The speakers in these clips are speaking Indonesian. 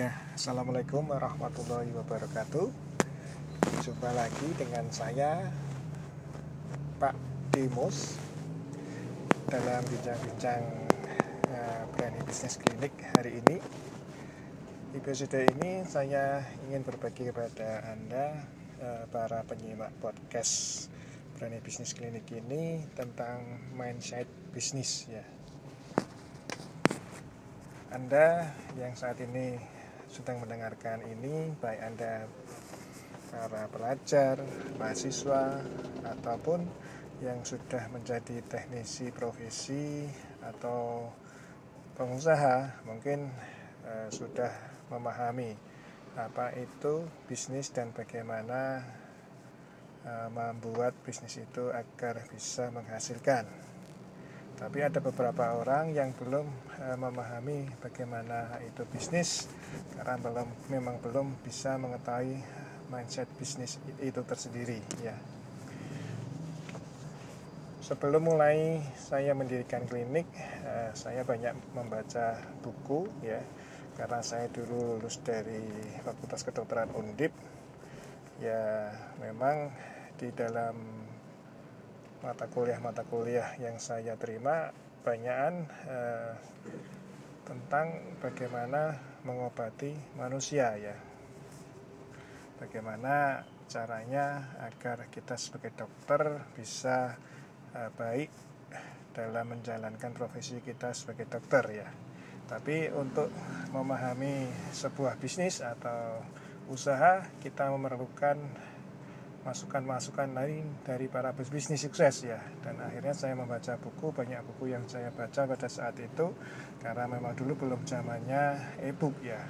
Ya, Assalamualaikum warahmatullahi wabarakatuh. Jumpa lagi dengan saya Pak Dimus Dalam bincang-bincang uh, Berani Bisnis Klinik hari ini. Episode ini saya ingin berbagi kepada Anda uh, Para penyimak podcast Berani Bisnis Klinik ini Tentang mindset bisnis ya. Anda yang saat ini sedang mendengarkan ini baik Anda para pelajar, mahasiswa ataupun yang sudah menjadi teknisi profesi atau pengusaha mungkin eh, sudah memahami apa itu bisnis dan bagaimana eh, membuat bisnis itu agar bisa menghasilkan tapi ada beberapa orang yang belum uh, memahami bagaimana itu bisnis karena belum memang belum bisa mengetahui mindset bisnis itu tersendiri ya. Sebelum mulai saya mendirikan klinik uh, saya banyak membaca buku ya. Karena saya dulu lulus dari Fakultas Kedokteran Undip ya memang di dalam mata kuliah-mata kuliah yang saya terima banyakan eh, tentang bagaimana mengobati manusia ya. Bagaimana caranya agar kita sebagai dokter bisa eh, baik dalam menjalankan profesi kita sebagai dokter ya. Tapi untuk memahami sebuah bisnis atau usaha kita memerlukan masukan-masukan lain dari para bisnis sukses ya. Dan akhirnya saya membaca buku banyak buku yang saya baca pada saat itu karena memang dulu belum zamannya e-book ya.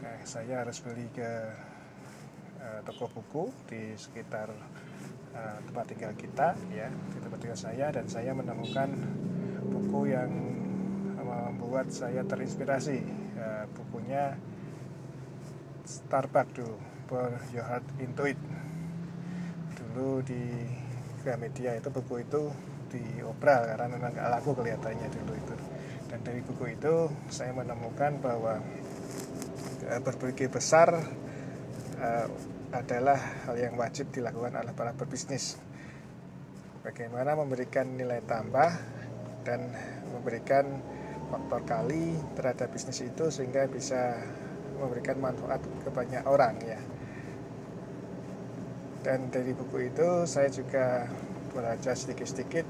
Kayak saya harus beli ke uh, toko buku di sekitar uh, tempat tinggal kita ya di tempat tinggal saya dan saya menemukan buku yang membuat saya terinspirasi. Uh, bukunya Starbucks dulu Your Heart Into It dulu di Gramedia itu buku itu diobral karena memang gak laku kelihatannya dulu itu. Dan dari buku itu saya menemukan bahwa uh, berpikir besar uh, adalah hal yang wajib dilakukan oleh para berbisnis. Bagaimana memberikan nilai tambah dan memberikan faktor kali terhadap bisnis itu sehingga bisa memberikan manfaat ke banyak orang ya dan dari buku itu saya juga belajar sedikit-sedikit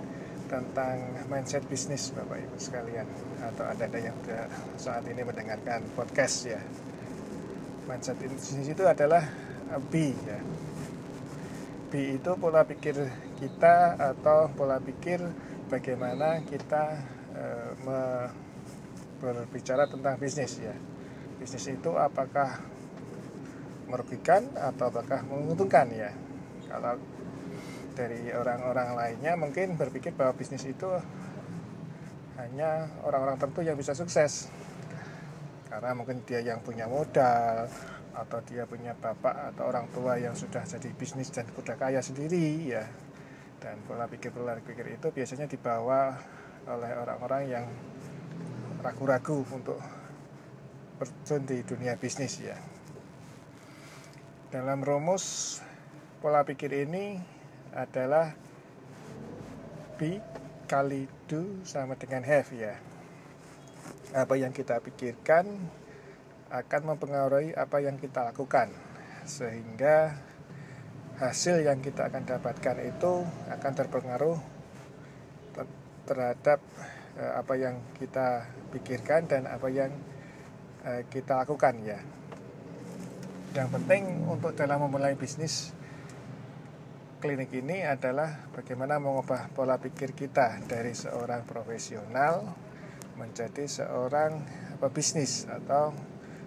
tentang mindset bisnis Bapak Ibu sekalian. Atau ada ada yang saat ini mendengarkan podcast ya. Mindset bisnis itu adalah B ya. B itu pola pikir kita atau pola pikir bagaimana kita e, berbicara tentang bisnis ya. Bisnis itu apakah merugikan atau apakah menguntungkan ya. Kalau dari orang-orang lainnya mungkin berpikir bahwa bisnis itu hanya orang-orang tertentu yang bisa sukses. Karena mungkin dia yang punya modal atau dia punya bapak atau orang tua yang sudah jadi bisnis dan sudah kaya sendiri ya. Dan pola pikir pola pikir itu biasanya dibawa oleh orang-orang yang ragu-ragu untuk berjun di dunia bisnis ya dalam rumus pola pikir ini adalah be kali do sama dengan have ya. Apa yang kita pikirkan akan mempengaruhi apa yang kita lakukan. Sehingga hasil yang kita akan dapatkan itu akan terpengaruh terhadap eh, apa yang kita pikirkan dan apa yang eh, kita lakukan ya yang penting untuk dalam memulai bisnis klinik ini adalah bagaimana mengubah pola pikir kita dari seorang profesional menjadi seorang pebisnis atau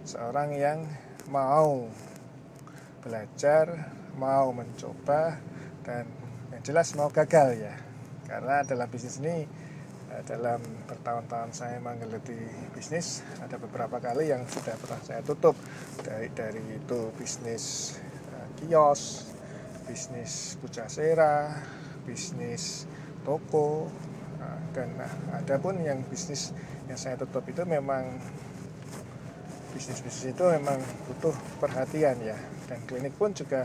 seorang yang mau belajar, mau mencoba dan yang jelas mau gagal ya. Karena dalam bisnis ini dalam bertahun-tahun saya menggeluti bisnis ada beberapa kali yang sudah pernah saya tutup. Dari dari itu bisnis uh, kios bisnis pucasera bisnis toko uh, dan ada pun yang bisnis yang saya tutup itu memang bisnis-bisnis itu memang butuh perhatian ya. Dan klinik pun juga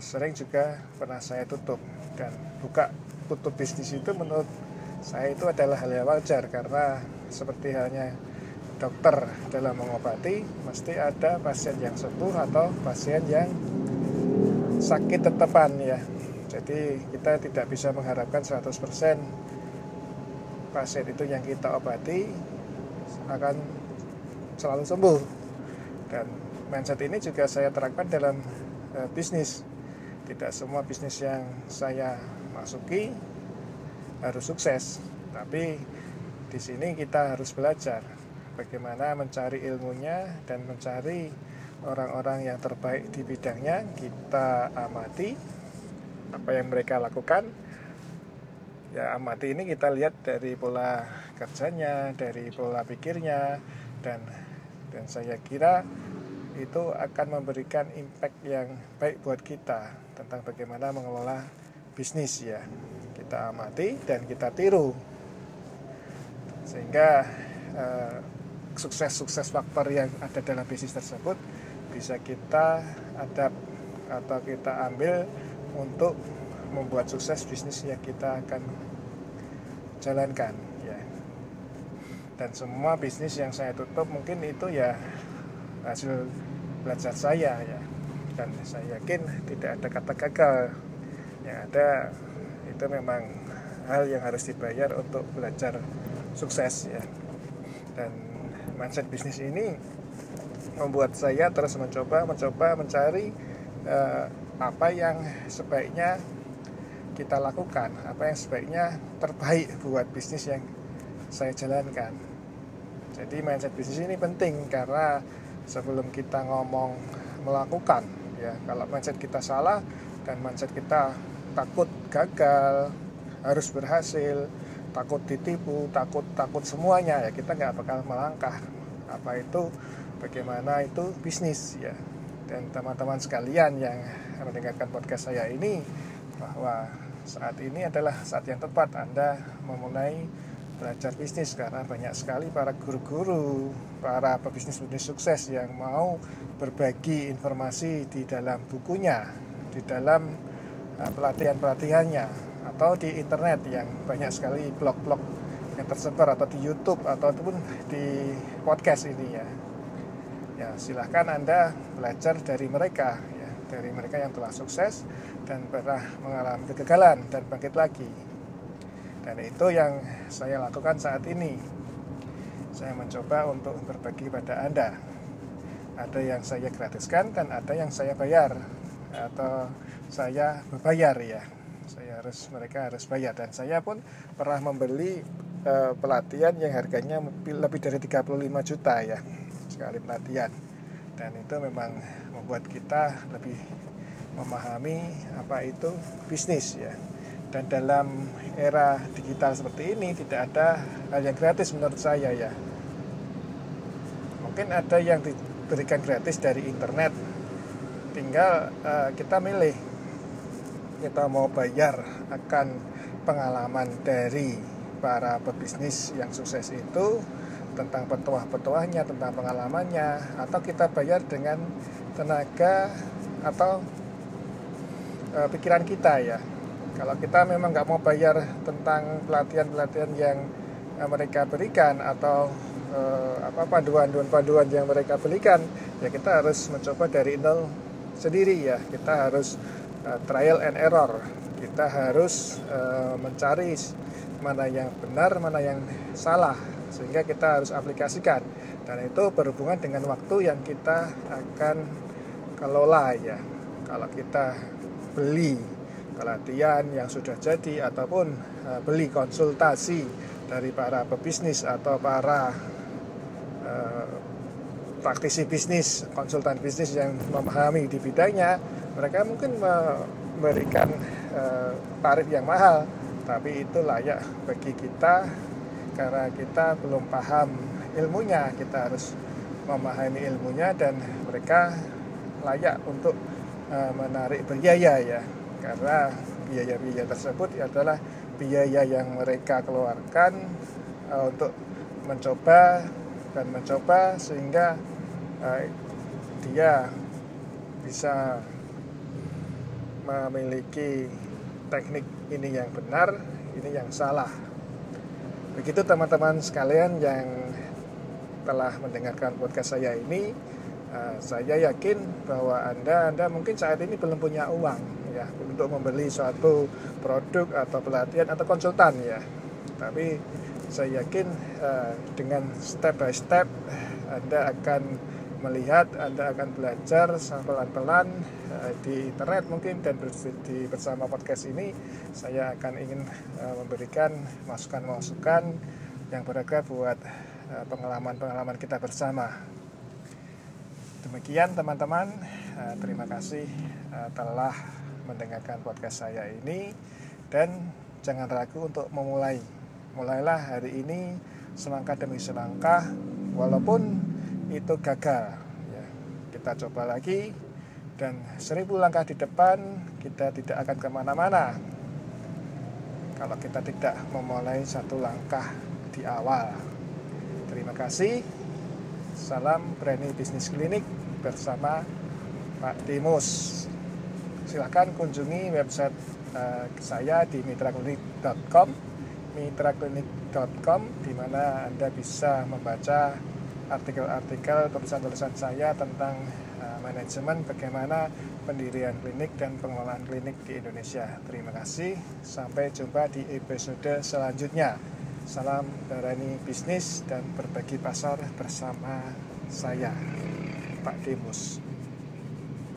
sering juga pernah saya tutup. Dan buka tutup bisnis itu menurut saya itu adalah hal yang wajar karena seperti halnya dokter dalam mengobati mesti ada pasien yang sembuh atau pasien yang sakit tetepan ya. Jadi kita tidak bisa mengharapkan 100% pasien itu yang kita obati akan selalu sembuh. Dan mindset ini juga saya terapkan dalam uh, bisnis. Tidak semua bisnis yang saya masuki harus sukses. Tapi di sini kita harus belajar bagaimana mencari ilmunya dan mencari orang-orang yang terbaik di bidangnya. Kita amati apa yang mereka lakukan. Ya amati ini kita lihat dari pola kerjanya dari pola pikirnya dan dan saya kira itu akan memberikan impact yang baik buat kita tentang bagaimana mengelola bisnis ya kita amati dan kita tiru. Sehingga uh, sukses-sukses faktor yang ada dalam bisnis tersebut bisa kita adapt atau kita ambil untuk membuat sukses bisnis yang kita akan jalankan ya. Dan semua bisnis yang saya tutup mungkin itu ya hasil belajar saya ya. Dan saya yakin tidak ada kata gagal. Yang ada itu memang hal yang harus dibayar untuk belajar sukses ya. Dan mindset bisnis ini membuat saya terus mencoba mencoba mencari uh, apa yang sebaiknya kita lakukan apa yang sebaiknya terbaik buat bisnis yang saya jalankan. Jadi mindset bisnis ini penting karena sebelum kita ngomong melakukan ya kalau mindset kita salah dan mindset kita takut gagal harus berhasil takut ditipu takut takut semuanya ya kita nggak bakal melangkah. Apa itu? Bagaimana itu? Bisnis ya. Dan teman-teman sekalian yang mendengarkan podcast saya ini bahwa saat ini adalah saat yang tepat Anda memulai belajar bisnis. Karena banyak sekali para guru-guru, para pebisnis-bisnis sukses yang mau berbagi informasi di dalam bukunya, di dalam pelatihan-pelatihannya atau di internet yang banyak sekali blog-blog yang tersebar atau di YouTube ataupun di podcast ini ya. Ya, silahkan Anda belajar dari mereka ya, dari mereka yang telah sukses dan pernah mengalami kegagalan dan bangkit lagi. Dan itu yang saya lakukan saat ini. Saya mencoba untuk berbagi pada Anda. Ada yang saya gratiskan dan ada yang saya bayar atau saya berbayar ya. Saya harus mereka harus bayar. Dan saya pun pernah membeli uh, pelatihan yang harganya lebih dari 35 juta ya sekali pelatihan. Dan itu memang membuat kita lebih memahami apa itu bisnis ya. Dan dalam era digital seperti ini tidak ada hal yang gratis menurut saya ya. Mungkin ada yang diberikan gratis dari internet tinggal uh, kita milih kita mau bayar akan pengalaman dari para pebisnis yang sukses itu tentang petuah-petuahnya, tentang pengalamannya, atau kita bayar dengan tenaga atau e, pikiran kita ya. Kalau kita memang nggak mau bayar tentang pelatihan-pelatihan yang e, mereka berikan atau e, apa panduan-panduan yang mereka berikan, ya kita harus mencoba dari nol sendiri ya. Kita harus uh, trial and error. Kita harus uh, mencari mana yang benar, mana yang salah, sehingga kita harus aplikasikan. Dan itu berhubungan dengan waktu yang kita akan kelola ya. Kalau kita beli pelatihan yang sudah jadi ataupun uh, beli konsultasi dari para pebisnis atau para uh, praktisi bisnis, konsultan bisnis yang memahami di bidangnya, mereka mungkin memberikan uh, tarif yang mahal, tapi itu layak bagi kita karena kita belum paham ilmunya, kita harus memahami ilmunya dan mereka layak untuk uh, menarik biaya ya, karena biaya-biaya tersebut adalah biaya yang mereka keluarkan uh, untuk mencoba dan mencoba sehingga uh, dia bisa memiliki teknik ini yang benar, ini yang salah. Begitu teman-teman sekalian yang telah mendengarkan podcast saya ini, uh, saya yakin bahwa Anda Anda mungkin saat ini belum punya uang ya untuk membeli suatu produk atau pelatihan atau konsultan ya. Tapi saya yakin uh, dengan step by step Anda akan melihat Anda akan belajar pelan-pelan uh, di internet mungkin dan di bersama podcast ini saya akan ingin uh, memberikan masukan-masukan yang berharga buat uh, pengalaman-pengalaman kita bersama. Demikian teman-teman, terima kasih telah mendengarkan podcast saya ini dan jangan ragu untuk memulai. Mulailah hari ini selangkah demi selangkah walaupun itu gagal. Ya, kita coba lagi. Dan seribu langkah di depan kita tidak akan ke mana-mana. Kalau kita tidak memulai satu langkah di awal. Terima kasih. Salam Berani Bisnis Klinik bersama Pak Timus. Silahkan kunjungi website uh, saya di mitraklinik.com mitraklinik.com di mana Anda bisa membaca artikel-artikel tulisan-tulisan saya tentang uh, manajemen bagaimana pendirian klinik dan pengelolaan klinik di Indonesia. Terima kasih. Sampai jumpa di episode selanjutnya. Salam berani bisnis dan berbagi pasar bersama saya, Pak Demus.